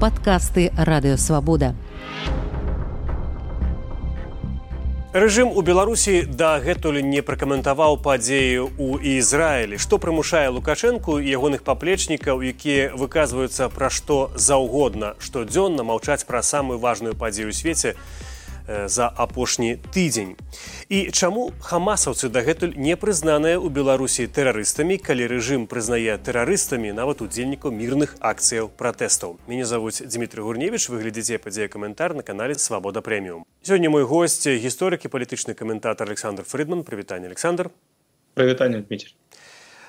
падкасты радыёвабода. Рэжым у Беларусі дагэтуль не пракаментаваў падзею ў Ізраілі, што прымушае Лукашэнку і ягоных паплечнікаў, якія выказваюцца пра што заўгодна, штодзённа маўчаць пра самую важную падзею ў свеце, за апошні тыдзень. І чаму хамасаўцы дагэтуль не прызнаныя ў Беларусі тэрарыстамі, калі рэжым прызнае тэрарыстамі нават удзельнікаў мірных акцыяў пратэстаў. Мяне завуць Дмітрий Гурневіч, выглядзіце падзея каментар на канале свабода прэміум. Сёння мой госць гісторык і палітычны каментатар Александр Фрыдман, прывітанне Александр. Прывітанне Дмітрий.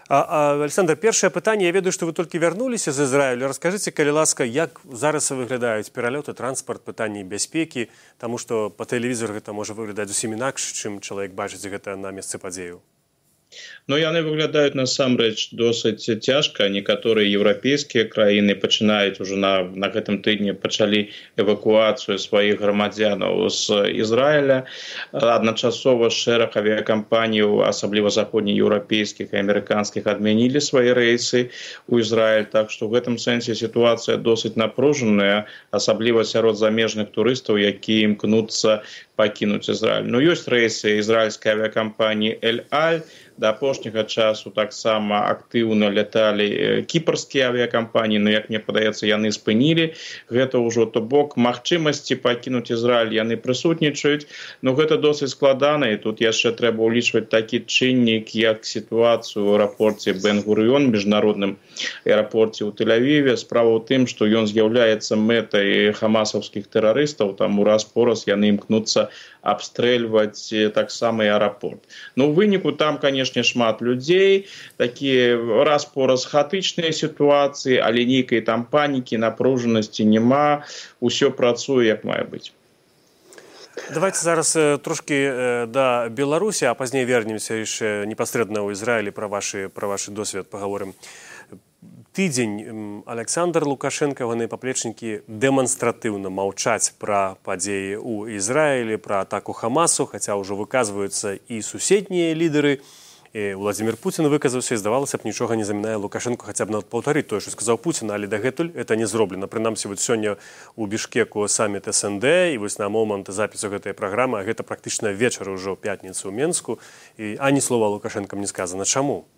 Александр першае пытанне я ведаю што вы толькі вярнуліся з Ізраілю расскажыце калі ласка як зараз выглядаюць пералёты транспарт пытанні бяспекі таму што па тэлевізор гэта можа выглядаць зусім інакш чым чалавек бачыць гэта на месцы падзею Ну яны выглядаюць насамрэч досыць цяжка некаторыя еўрапейскія краіны пачынаюць уже на, на гэтым тыдні пачалі эвакуацыю сваіх грамадзянаў з Ізраіля адначасова шэраг авіякампанію асабліва заходнееўрапейскіх і амерыканскіх адмянілі свае рэйсы у Ізраіль так што в гэтым сэнсе сітуацыя досыць напружаная асабліва сярод замежных турыстаў які імкнуцца пакінуць Ізраіль ну ёсць рэйсы ізраільскай авіякампаніі эль-аль да апошняга часу таксама актыўна ляталі кіпарскія авіякампаніі но як мне падаецца яны спынілі гэта ўжо то бок магчымасці пакінуць Ізраіль яны прысутнічаюць но гэта досыць складана і тут яшчэ трэба ўлічваць такі чыннік як сітуацыю аэрапорце бенгурыён міжнародным аэрапорце ў тэлявіве справа ў тым што ён з'яўляецца мэтай хамасаўскіх тэрарыстаў там у раз пораз яны імкнуцца абстрэльваць таксама аэрапорт. Ну выніку там канешне шмат людзей такія раз пораз хатычныя сітуацыі але нейкай там панікі напружанасці няма ўсё працуе як мае быць. Давайте зараз трошки да беларусі а пазней вернемся яшчэ непасрэдна ў ізраілі пра ваши пра вашы досвед паговорым тыдзень александр лукашенко яны паплечнікі дэманстратыўна маўчаць пра падзеі ў ізраілі пра атаку хамасу хаця ўжо выказваюцца і суседнія лідары владимир путин выказаўся і здавалася б нічога не замінае лукашенко хаця б нават паўтарыць тое што сказаў путин але дагэтуль это не зроблена прынамсі вот сёння у бішкеку саммит снд і вось на момант запісу гэтай праграмы гэта практычна вечар ужо пятніцу ў менску і ані слова лукашенко не сказана чаму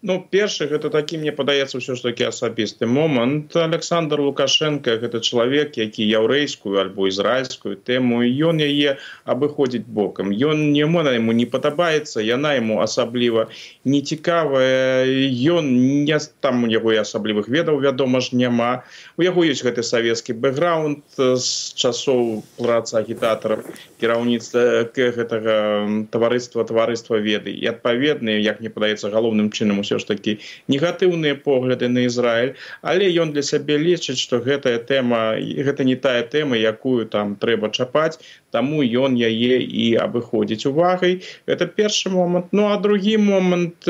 Ну першы гэта такі мне падаецца ўсё ж такі асабісты момант. Александр лукашенко гэта чалавек які яўрэйскую альбо ізраильскую тэму ён яе абыходзіць бокам. Ён не мона ему не падабаецца яна ему асабліва не цікавая ён не там у яго і асаблівых ведаў вядома ж няма. У яго ёсць гэты савецкі бэкграунд з часоў праца агітатараў кіраўніцтва гэтага таварыства таварыства веды. І адпаведныя як мне падаецца галоўным чынам ўсё ж такі негатыўныя погляды на Ізраіль. Але ён для сябе лічыць што гэтая тэма гэта не тая тэма якую там трэба чапаць таму ён яе і абыходзіць увагай. Это першы момант. Ну а другі момант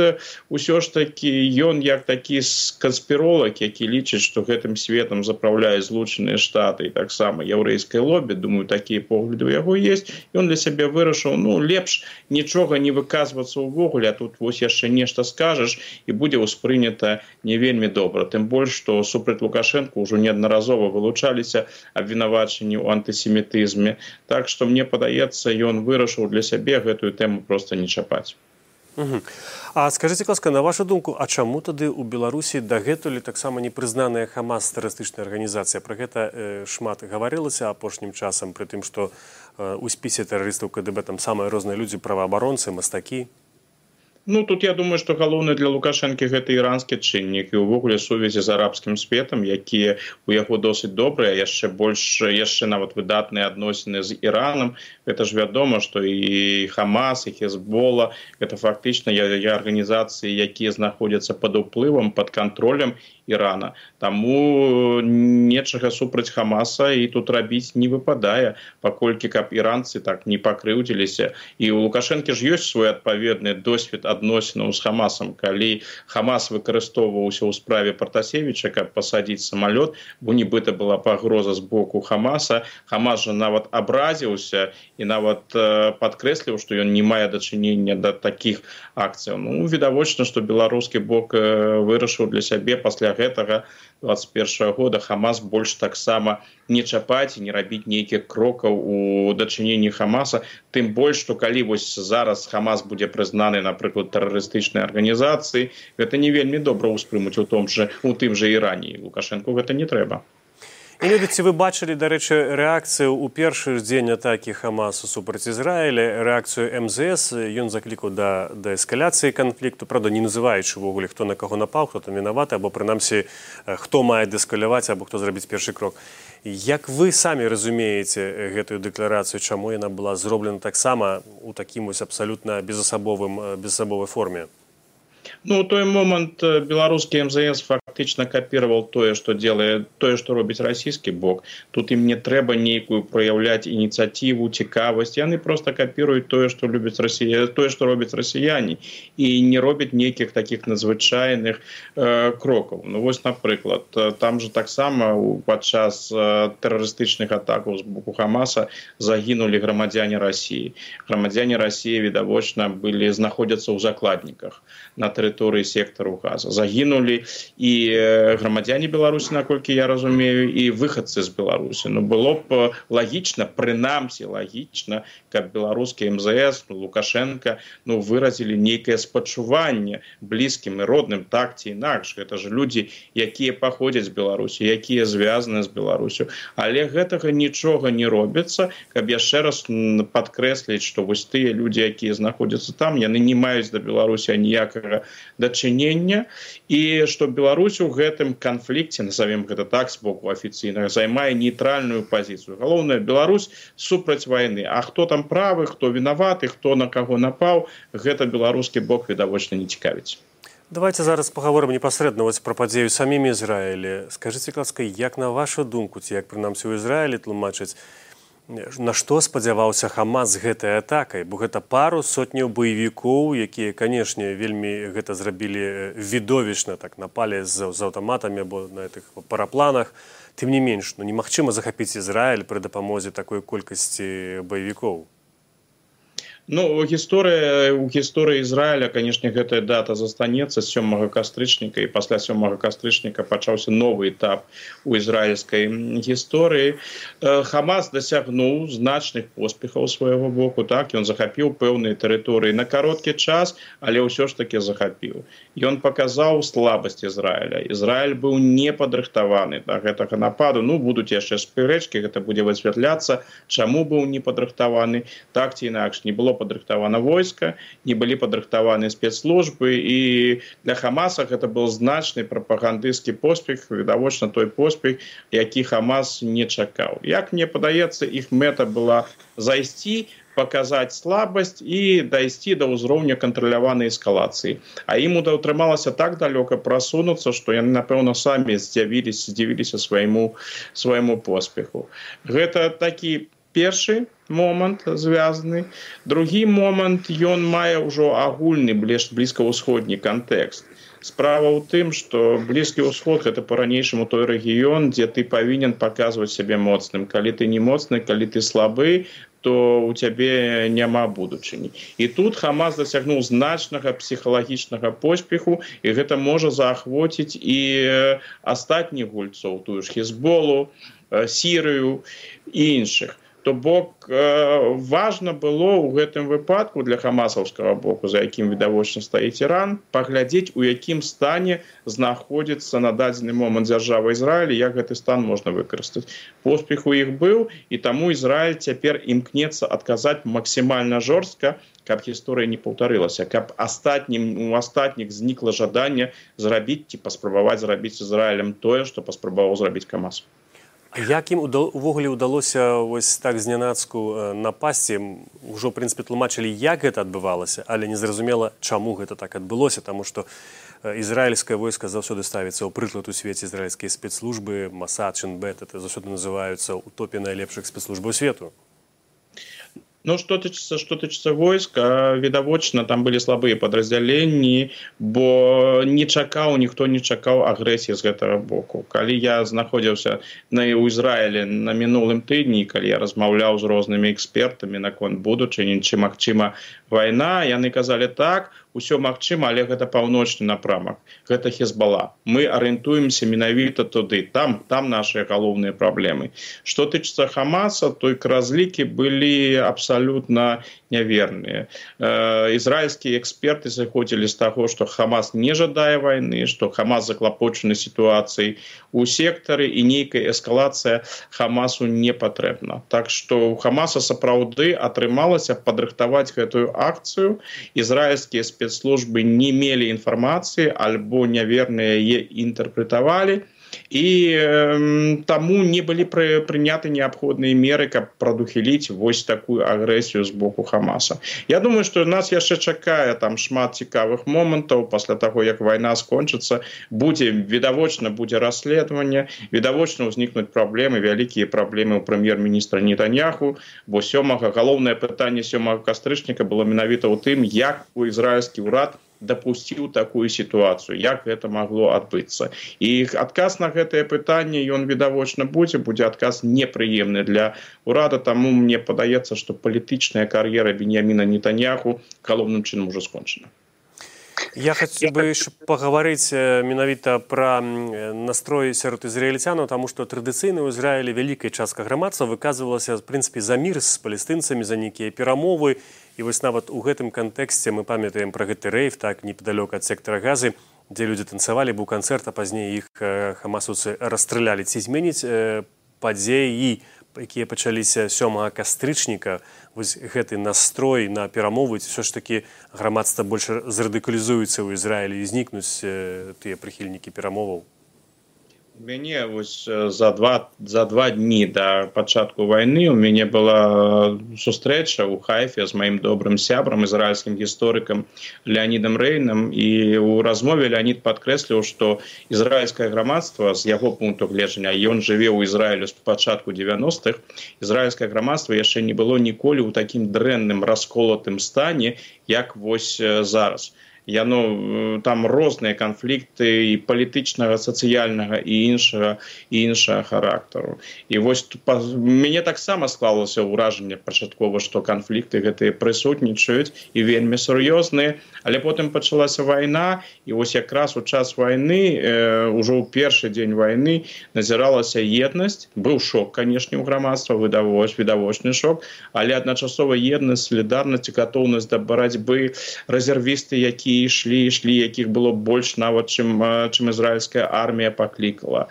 ўсё ж такі ён як такі канспіролог які лічыць што гэтым светом запраўляе злучаныя штаты і таксама яўрэйскай лобі думаю такія погляды у яго есть ён для сябе вырашыў ну лепш нічога не выказвацца ўвогуле а тут вось яшчэ нешта скажаш і будзе ўспрынята не вельмі добра. Тым больш што супраць лукашенко ўжо неаднаразова вылучаліся абвінавачанні ў антысемітызме. Так што мне падаецца ён вырашыў для сябе гэтую тэму просто не чапаць. А скажите ласка на вашу думку а чаму тады ў беларусі дагэтуль таксама непрызнаная хамас тэрарыстычная арганізацыя? Про гэта э, шмат гаварылася апошнім часам пры тым што э, у спісе тэрарыстаў кДб там самыя розныя людзі праваабаронцы мастакі Ну тут я думаю что галоўны для лукашэнкі гэта іранскі чыннік і увогуле сувязі з арабскім светом якія у яго досыць добрыя яшчэ больш яшчэ нават выдатныя адносіны з іраном это ж вядома что і хамас і хезбола это фактычна я, я арганізацыі якія знаходзяцца под уплывам под контролем Ірана. Таму нечага супраць Хамаса і тут рабіць не выпадае, паколькі каб іранцы так не пакрыўдзіліся. І у Лукашэнкі ж ёсць свой адпаведны досвед адносінаў з Хамасам, калі Хамас выкарыстоўваўся ў справе Партасевіча, каб пасадзіць самалёт, бо нібыта была пагроза з боку Хамаса. Хамас жа нават абразіўся і нават э, падкрэсліў, што ён не мае дачынення да такіх акцыяў. Ну відавочна, што беларускі бок э, вырашыў для сябе пасля гэтага 21 года хамас больш таксама не чапаць і не рабіць нейкіх крокаў у дачыненні хамаса. Тым больш што калі вось зараз хамас будзе прызнаны напрыклад тэрарыстычнай арганізацыі гэта не вельмі добра ўспрымуць у том же у тым жа ірані. Лукашенко гэта не трэба ці вы бачылі дарэчы рэакцыю ў першы ж дзень атакі хамасу супраць ізраіля рэакцыю мзс ён заклікаў да да эскаляцыі канфлікту правда не называючы увогуле хто на каго напаў хто там вінаваты або прынамсі хто мае дэскаляваць або хто зрабіць першы крок. Як вы самі разумееце гэтую дэкларацыю чаму яна была зроблена таксама у такім вось абсалютна безасабовым безасабовай форме Ну, той момант э, беларускі МЗС фактычна капіраваў тое, што делае тое, што робіць расійскі бок. Тут ім не трэба нейкую праяўляць ініцыятыву, цікавасць. Яны проста капіруюць тое, што любяць Расія, тое, што робяць расіяне і не робяць нейкіх такіх надзвычайных э, крокаў. Ну вось напрыклад, э, там же таксама падчас э, тэрарыстычных атакаў з боку Хамаса загінулі грамадзяне рассіі. Грамадзяне рассіі відавочна былі знаходзяцца ў закладніках на тэрыторыі сектару газа загінулі і грамадзяне беларусі наколькі я разумею і выхадцы з беларусі ну было б лагічна прынамсі лагічна каб беларускі мзс ну, лукашенко ну выразілі нейкае спачуванне блізкім і родным так ці інакш это ж людзі якія паходзяць беларусі якія звязаны з беларусю але гэтага нічога не робіцца каб яшчэ раз падкрэсліць што вось тыя людзі якія знаходзяцца там яны не маюць да беларусі ніякага дачынення. І што Беларусь у гэтым канфлікце назовем гэта так з боку афіцыйнага займае нейтральную пазіцыю. Галоўная Беларусь супраць войны А хто там правы хто вінаваты хто на каго напаў гэта беларускі бок відавочна не цікавіць. Давайте зараз паговорым непасрэдна вось пра падзею самім ізраілі. Скажитеце класка як на вашу думку ці як прынамсі ў ізраілі тлумачыць на што спадзяваўся хамас з гэтай атакай? Бо гэта пару сотняў баевікоў якія канешне вельмі гэта зрабілі відовішна так напалі з, з аўтаматамі або на гэтых парапланах. Тым не менш ну немагчыма захапіць ізраіль пры дапамозе такой колькасці баевікоў Ну гісторыя у гісторыі Ізраіля канешне гэтая дата застанецца сёмага кастрычніка і пасля сёмага кастрычніка пачаўся новы этап у ізраільскай гісторыі. Хамас дасягнуў значных поспехаў свайго боку так? Ён захапіў пэўныя тэрыторыі на кароткі час але ўсё ж таки захапіў. Ён паказаў слабасць Ізраіля. Ізраіль быў не падрыхтаваны да гэтага нападу. Ну будуць яшчэ спрэчкі гэта будзе высвятляцца чаму быў не падрыхтаваны так ці інакш не было падрыхтавана войска не былі падрыхтаваны спецслужбы і для хамаса гэта был значны прапагандысцкі поспех відавочна той поспех які хамас не чакаў. Як мне падаецца іх мэта была зайсці показать слабасць і дайсці да ўзроўня кантраляванай эскалацыі. А ім утрымалася так далёка прасунуцца што яны напэўна самі здзявіліся здзівіліся свайму свайму поспеху. Гэта такі першы момант звязаны. Другі момант ён мае ўжо агульны бліж блізкаўсходні кантэкст. Справа ў тым што блізкі ўсход это по-ранейшаму той рэгіён дзе ты павінен паказваць сябе моцным. Калі ты не моцны калі ты слабы то у цябе няма будучыні. І тут хамас дасягнуў значнага псіхалагічнага поспеху і гэта можа заахвоціць і астатніх гульцоў тую ж хізболу сірыю і іншых то бок э, важно было ў гэтым выпадку для хамасаўскага боку за якім відавочна стаіць іран паглядзець у якім стане знаходзіцца на дадзены момант дзяржавы ізраілі як гэты стан можна выкарыстаць. Поспех у іх быў і таму ізраиль цяпер імкнецца адказаць максімальна жорстка каб гісторыя не паўтарылася каб астатнім у астатніх знікла жаданне зрабіць ці паспрабаваць зрабіць ізраілем тое што паспрабаваў зрабіць камасу як ім увогуле ўдалося вось так знянацку напасці ўжо прынпе тлумачылі як гэта адбывалася але незразумела чаму гэта так адбылося таму што ізраільскае войска заўсёды ставіцца ў прыклад у свеце ізраільскія спецслужбы масадчынбет это заўсёды называюцца ў топе найлепшых спецслужбаў свету Ну что тычыцца что тычыцца войска відавочна там былі слабыя падраздзяленні бо не чакаў ніхто не чакаў агрэсіі з гэтага боку. Калі я знаходзіўся на ў Ізраілі на мінулым тыдні калі я размаўляў з рознымі экспертамі наконт будучыні ці магчыма вайна яны казалі так усё магчыма але гэта паўночны напрамак гэта хезбала мы арыентуемся менавіта туды. Там там наши галоўныя праблемы. Что тычыцца хамаса той разлікі былі абсалютна няверныя э, ізраильскія эксперты заходзілі з таго что хамас не жадае войны что хамас заклапочаны сітуацыі у сектары і нейкая эскалацыя хамасу не патрэбна так что у хамаса сапраўды атрымалася падрыхтаваць гэтую акцыю ізраильскія спецслужбы не мелі інфармацыі альбо няверныя яе інтэрпрэтавалі і э, таму не былі пры, прыняты неабходныя меры каб прадухіліць вось такую агрэсію з боку хамаса. Я думаю что нас яшчэ чакае там шмат цікавых момантаў. Пасля таго як вайна скончыцца будзе відавочна будзе расследаванне відавочна ўзнікнуць праблемы вялікія праблемы ў прэм'ер-міністра нетаньяху. Бо сёмага галоўнае пытанне сёмага кастрычніка было менавіта ў тым як у ізраильскі ўрад дапусціў такую сітуацыю як гэта магло адбыцца. І адказ на гэтае пытанне ён відавочна будзе будзе адказ непрыемны для урада таму мне падаецца што палітычная кар'ера беньяміна нетаньяху галоўным чынам уже скончана. Я хацеў бы пагаварыць менавіта пра настрой сярод ізраільцянаў, таму што традыцыйна ў Ізраілі вялікай частка грамадства выказвалася в прынцыпе за мір з палестынцамі за нейкія перамовы і вось нават у гэтым кантэксце мы памятаем пра гэты рэйф так непадалёк ад сектара газы дзе людзі танцавалі быў канцэрт а пазней іх хамасуцы расстралялі. Ці зменіць падзеі якія пачаліся сёмага кастрычніка вось гэты настрой на перамовы все ж таки грамадства больш зрадыкалізуецца ў ізраілі і знікнуць тыя прыхільнікі перамоваў мяне вось за два за два дні да пачатку войны у мяне была сустрэча у хайфе з маім добрым сябрам ізраильскім гісторыкам леонидам рэйнам і у размове леонид падкрэсліў што ізраильскае грамадства з яго пункту гледжання ён жыве ў ізраілю з пачатку 90-х ізраильскае грамадства яшчэ не было ніколі ў такім дрэнным расколатым стане як вось зараз. то яно там розныя канфлікты і палітычнага сацыяльнага і іншага і іншага характару і вось мяне таксама склалася ўражанне пачаткова што канфлікты гэтыя прысутнічаюць і вельмі сур'ёзныя але потым пачалася вайна і вось якраз у час войны э, ўжо ў першы дзень войны назіралася еднасць. Быў шок канешне у грамадства выдавоч відавочны шок але адначасова еднасць солідарнасць гатоўнасць да барацьбы рэзервісты якія ішлі ішлі якіх было больш нават чым чым ізраильская армія паклікала.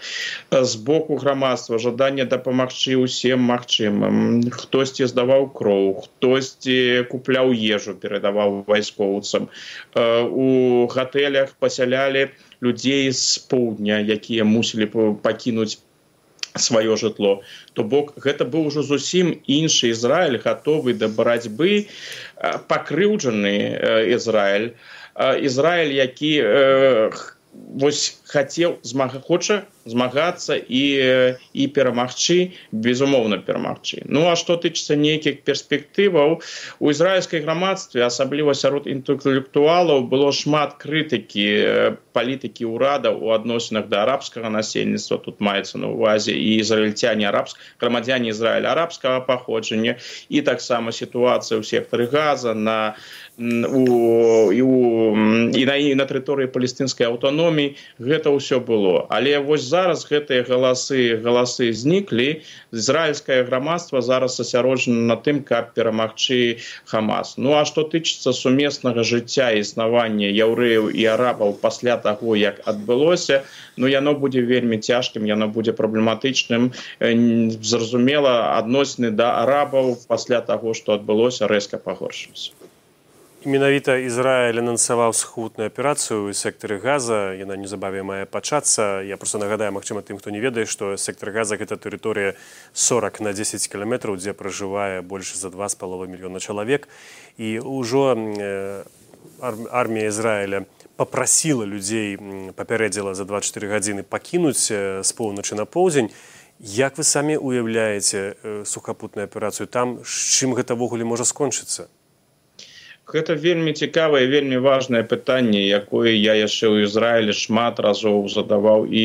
З боку грамадства жаданне дапамагчы ўсім магчымым. Хтосьці здаваў кроў хтосьці купляў ежу перадаваў вайскоўцам. У гатэлях пасялялі людзей з поўдня якія мусілі пакінуць сваё жытло. То бок гэта быў ужо зусім іншы ізраиль гатовы да барацьбы пакрыўджаны ізраиль Ізраіль, які э, вось хацеў змага хоча змагацца і і перамагчы безумоўна перамагчы. Ну а што тычыцца нейкіх перспектываў у ізраільскай грамадстве асабліва сярод інтэлектуалаў было шмат крытыкі палітыкі ўрада у адносінах да арабскага насельніцтва. Тут маецца на увазе і ізраільцяне арабск грамадзяне ізраіля арабскага паходжання і таксама сітуацыя ў сектары газа на у, і, у, і на і на тэрыторыі палестынскай аўтаноміі. Гэта ўсё было. Але вось зараз гэтыя галасы галасы зніклі ізраильскае грамадства зараз асярожана на тым каб перамагчы хамас. Ну а што тычыцца сумеснага жыцця існавання яўрэяў і арабаў пасля таго як адбылося ну яно будзе вельмі цяжкім яно будзе праблематычным. Зразумела адносіны да арабаў пасля таго што адбылося рэзка пагоршыўся менавіта ізраіль анансаваў схутную аперацыю сектары газа. Яна неўзабаве мае пачацца. Я просто нагадаю магчыма тым хто не ведае што сектор газа гэта тэрыторыя 40 на 10 кіламетраў дзе пражывае больш за два з паловы мільёна чалавек. І ўжо э, армія ізраіля попрасіла людзей папярэдзіла за 24 гадзіны пакінуць з поўначы на поўдзень. Як вы самі уяўляеце сухапутную аперацыю там? З чым гэта ввогуле можа скончыцца гэта вельмі цікавае вельмі важное пытанне якое я яшчэ ў ізраілі шмат разоў задаваў і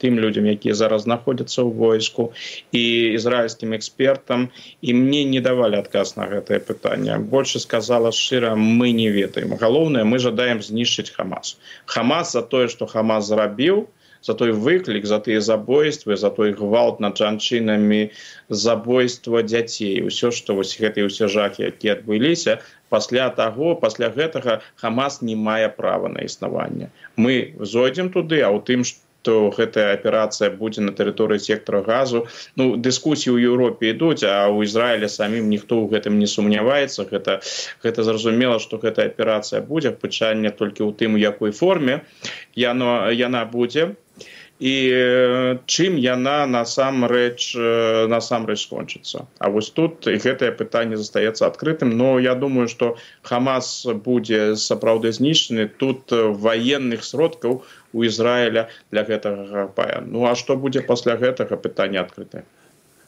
тым людям якія зараз знаходзяцца ў войску і ізраільскім экспертам. І мне не давалі адказ на гэтае пытанне. Больше сказала шчыра мы не ведаем. Галоўнае мы жадаем знішчыць хамас. Хамас за тое что хамас зрабіў за той выклік за тыя забойствы за той гвалт над жанчынамі забойства дзяцей. Ўсё што вось гэтыя ўсе жахі якія адбыліся пасля таго пасля гэтага хамас не мае права на існаванне. Мы зойдзем туды а ў тым што гэтая аперацыя будзе на тэрыторыі сектора газу ну дыскусіі ў Еўропе ідуць а ў Ізраіле самім ніхто ў гэтым не сумняваецца. Гэта гэта зразумела што гэтая аперацыя будзе пытанне толькі ў тым у якой форме яно яна будзе і чым яна насамрэч насамрэч скончыцца. А вось тут гэтае пытанне застаецца адкрытым но я думаю что хамас будзе сапраўды знішчаны. Тут военных сродкаў у Ізраіля для гэтага пая Ну а што будзе пасля гэтага пытання адкрытае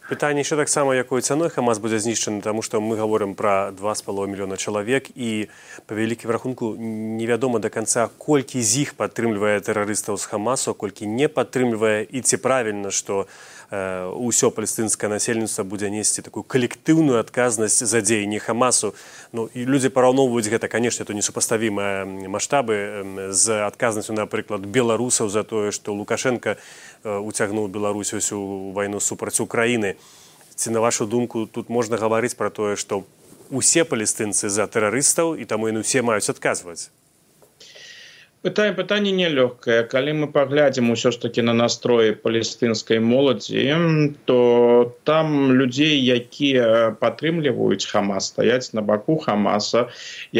пытанне еще таксама якой цаной хамас будзе знішчаны тому что мы говорим про два с палов мільёна чалавек і по вялікім рахунку невядома до конца колькі з іх падтрымлівае тэрарыстаў з хамасу колькі не падтрымлівае. І ці правільна что ўсё палестынскае насельніцтва будзе несці такую калектыўную адказнасць за дзеянні хамасу. Ну і людзі параўноўваюць гэта канешне то несупаставімыя маштабы з адказнасцю напрыклад беларусаў за тое што лукашенко уцягнуў беларусь усю вайну супраць украіны ці на вашу думку тут можна гаварыць пра тое што усе палестынцы за тэрарыстаў і таму яны усе маюць адказваць пытаем пытанне нялёгкае. Калі мы паглядзім усё ж таки на настроі палестынскай моладзі то там людзей якія падтрымліваюць хамас стаяць на баку хамаса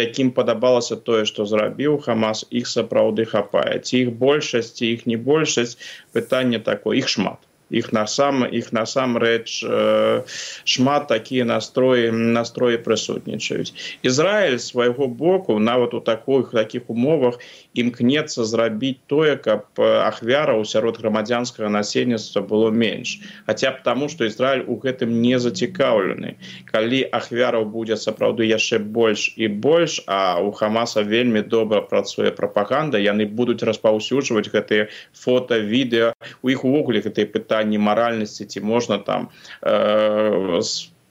якім падабалася тое што зрабіў хамас іх сапраўды хапае. Ці іх большасць іх не большасць пытанне такое іх шмат іх насам іх насамрэч э, шмат такія настроі настроі прысутнічаюць. Ізраиль свайго боку нават у таких таких умовах імкнецца зрабіць тое каб ахвяраў сярод грамадзянскага насельніцтва было менш. Хаця б таму што Ізраиль у гэтым не зацікаўлены. Калі ахвяраў будзе сапраўды яшчэ больш і больш а у хамаса вельмі добра працуе прапаганда яны будуць распаўсюджваць гэтыя фото відэо у іх увогуле гэтые пытанні пытанні маральнасці ці можна там э,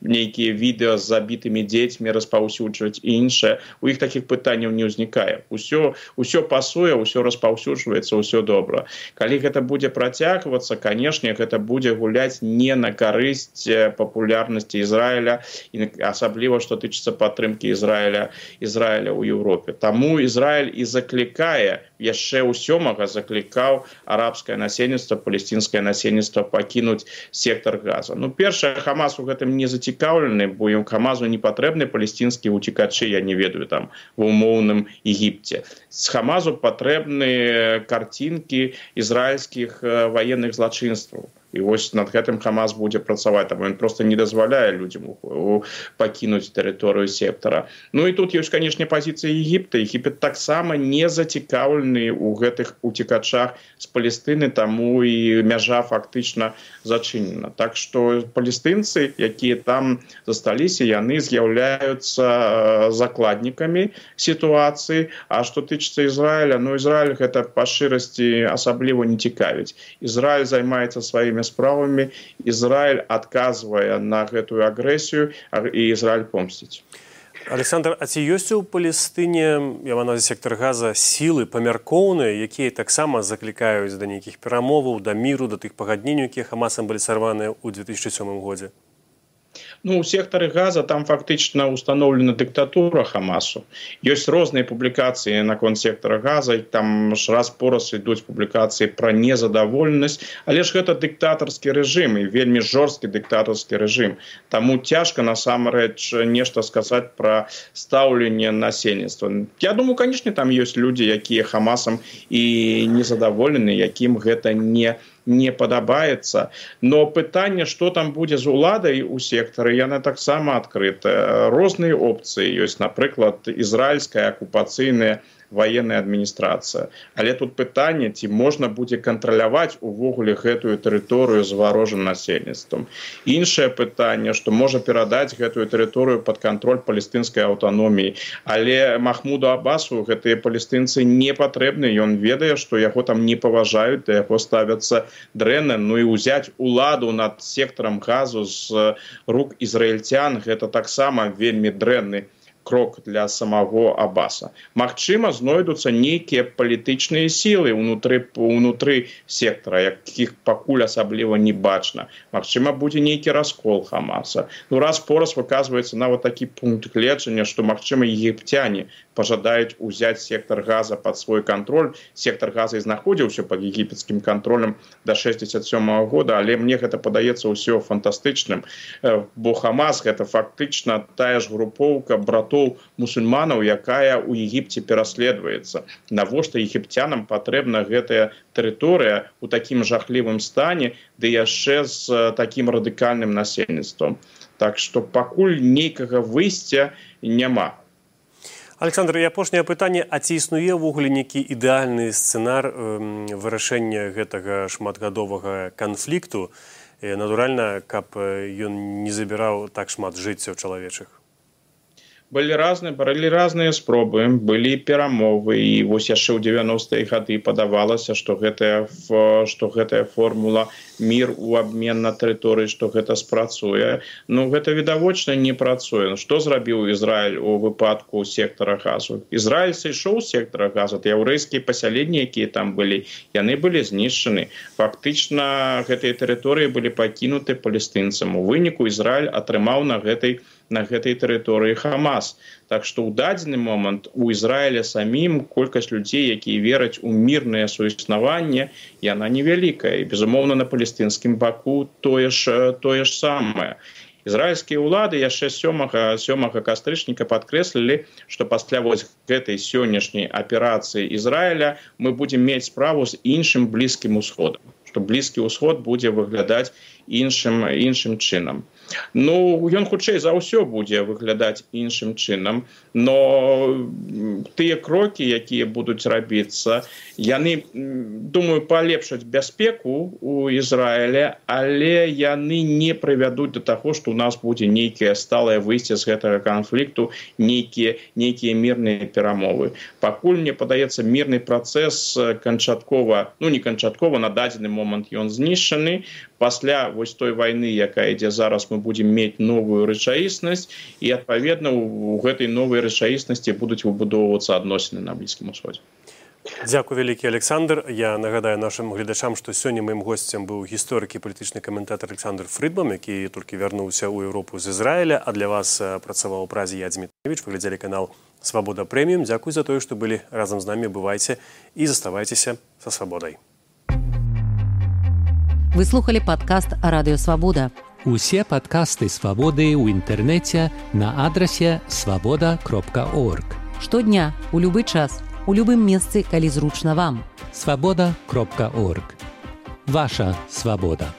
нейкія відэа з забітымі дзецьмі распаўсюджваць іншае у іх такіх пытанняў не ўзнікае ўсё ўсё пасуе ўсё распаўсюджваецца ўсё добра калі гэта будзе працягвацца канешне гэта будзе гуляць не на карысць папулярнасці Ізраіля і асабліва што тычыцца падтрымкі Ізраіля Ізраіля ў Еўропе Таму Ізраіль і заклікае яшчэ ў сёмага заклікаў арабскае насельніцтва палесцінскае насельніцтва пакінуць сектор газа. Ну першае хамас у гэтым не зацікаў зацікаўлены бо ім хамазу не патрэбны палесцінскія уцікачы я не ведаю там в умоўным егіпце. З хамазу патрэбны карцінкі ізраільскіх ваенных злачынстваў і вось над гэтым хамас будзе працаваць там ён просто не дазваляе людзям пакінуць тэрыторыю сектара Ну і тут ёсць канешне пазіцыі егіпта егіпет таксама не зацікаўлены у гэтых уцікачах з палестыны таму і мяжа фактычна зачынена так что палестынцы якія там засталіся яны з'яўляюцца закладнікамі сітуацыі. А што тычыцца Ізраіля ну Ізраиль гэта па шчырасці асабліва не цікавіць. Ізраиль займаецца сваімі справамі Ізраиль адказвае на гэтую агрэсію і Ізраиль помсціць. Александр А ці ёсць у палестыне на сектор газа сілы памяркоўныя якія таксама заклікаюць да нейкіх перамоваў да міру да тых пагадненняў якія хамасам былі сарваныя ў 2007 годзе ну у сектары газа там фактычна установлена дыктатура хамасу. Ёсць розныя публікацыі наконт сектора газа там ж раз пораз ідуць публікацыі пра незадаволенасць. Але ж гэта дыктатарскі рэжым і вельмі жорсткі дыктатарскі рэжым. Таму цяжка насамрэч нешта сказаць пра стаўленне насельніцтва. Я думаю канешне там ёсць людзі якія хамасам і незадаволены якім гэта не не падабаецца. Но пытанне что там будзе з уладай у сектары яна таксама адкрытая. Розныя опцыі ёсць напрыклад ізраильская акупацыйная военная адміністрацыя але тут пытанне ці можна будзе кантраляваць увогуле гэтую тэрыторыю з варожым насельніцтвам. Іншае пытанне што можа перадаць гэтую тэрыторыю под контроль палестынскай аўтаноміі. Але махмуду абасу гэтыя палестынцы не патрэбны. Ён ведае што яго там не паважаюць да яго ставяцца дрэнна. Ну і ўзяць уладу над сектарам газу з рук ізраільцян гэта таксама вельмі дрэнны крок для самого абаса Мачыма знойдуцца нейкія палітычныя сілы унутры унутры сектара якіх пакуль асабліва не бачна. Мачыма будзе нейкі раскол хамаса. Ну раз пораз выказваецца нават такі пункт гледжання што магчыма егіпцяне пожадаюць узяць сектор газа под свой контроль. Сектор газа і знаходзіўся под егіпетскім контролем до 67 -го года. Але мне гэта падаецца ўсё фантастычным э, бо хамас гэта фактычна тая ж групоўка братоў мусульманаў якая у егіпте пераследуецца навошта егіпцянам патрэбна гэтая тэрыторыя у такім жахлівым стане ды яшчэ з таким радыкальным насельніцтвом так что пакуль нейкага выйсця няма александр і апошняе пытанне а ці існуе ўвогуле нейкі ідэальны сцэнар вырашэння гэтага шматгадовага канфлікту? Натуральна каб ён не забіраў так шмат жыццяў чалавечых былі разныя баралі разныя спробы былі перамовы і вось яшчэ ў 90-е гады падавалася што гэтая што гэтая формула мір у абмен на тэрыторыі што гэта спрацуе Ну гэта відавочна не працуе ну, што зрабіў Ізраиль у выпадку сектара газу Ізраиль сышоў сектара газа яўрэйскія пасяленні якія там былі яны былі знішчаны фактычна гэтыя тэрыторыі былі пакінуты палестынцам у выніку Ізраиль атрымаў на гэтай у на гэтай тэрыторыі хамас. Так што ў дадзены момант у ізраіля самім колькасць людзей якія вераць у мірнае суіснаванне яна невялікая. Безумоўна на палестынскім баку тое ж тое ж самае. Ізраільскія ўлады яшчэ сёмага сёмага кастрычніка падкрэслілі што пасля вось гэтай сённяшняй аперацыі ізраіля мы будзем мець справу з іншым блізкім усходам што блізкі ўсход будзе выглядаць іншым іншым чынам Ну ён хутчэй за ўсё будзе выглядаць іншым чынам, но тыя крокі, якія будуць рабіцца, яны думаю палепшаць бяспеку у Ізраіле, але яны не прывядуць да таго, што у нас будзе нейкае сталае выйсце з гэтага канфлікту, нейкія нейкія мірныя перамовы. Пакуль мне падаецца мірны працэс канчаткова ну не канчаткова на дадзены момант ён знішчаны, пасля вось той войны якая ідзе зараз мы будем мець новую рэчаіснасць і адпаведна у гэтай новай рэчаіснасці будуць выбудоўвацца адносіны на блізкім усходзе. Дякую вялікі Александр. Я нагадаю нашим гледачам што сёння маім госцем быў гісторыкі палітычны каментатор Александр фрыдман які толькі вярнуўся ў Еўропу з Ізраіля а для вас працаваў празе ядзьмітвіч выглядзелі канал свабода прэміум Дякуй за тое што былі разам з намі. Бывайце і заставайцеся са свабодай Вы слухали падкаст радыёвабода. Усе падкасты свабоды ў інтэрнэце на адрасе свабода кропка орг. Штодня у любы час у любым месцы, калі зручна вам. Свабода кропка орг. Ваша свабода.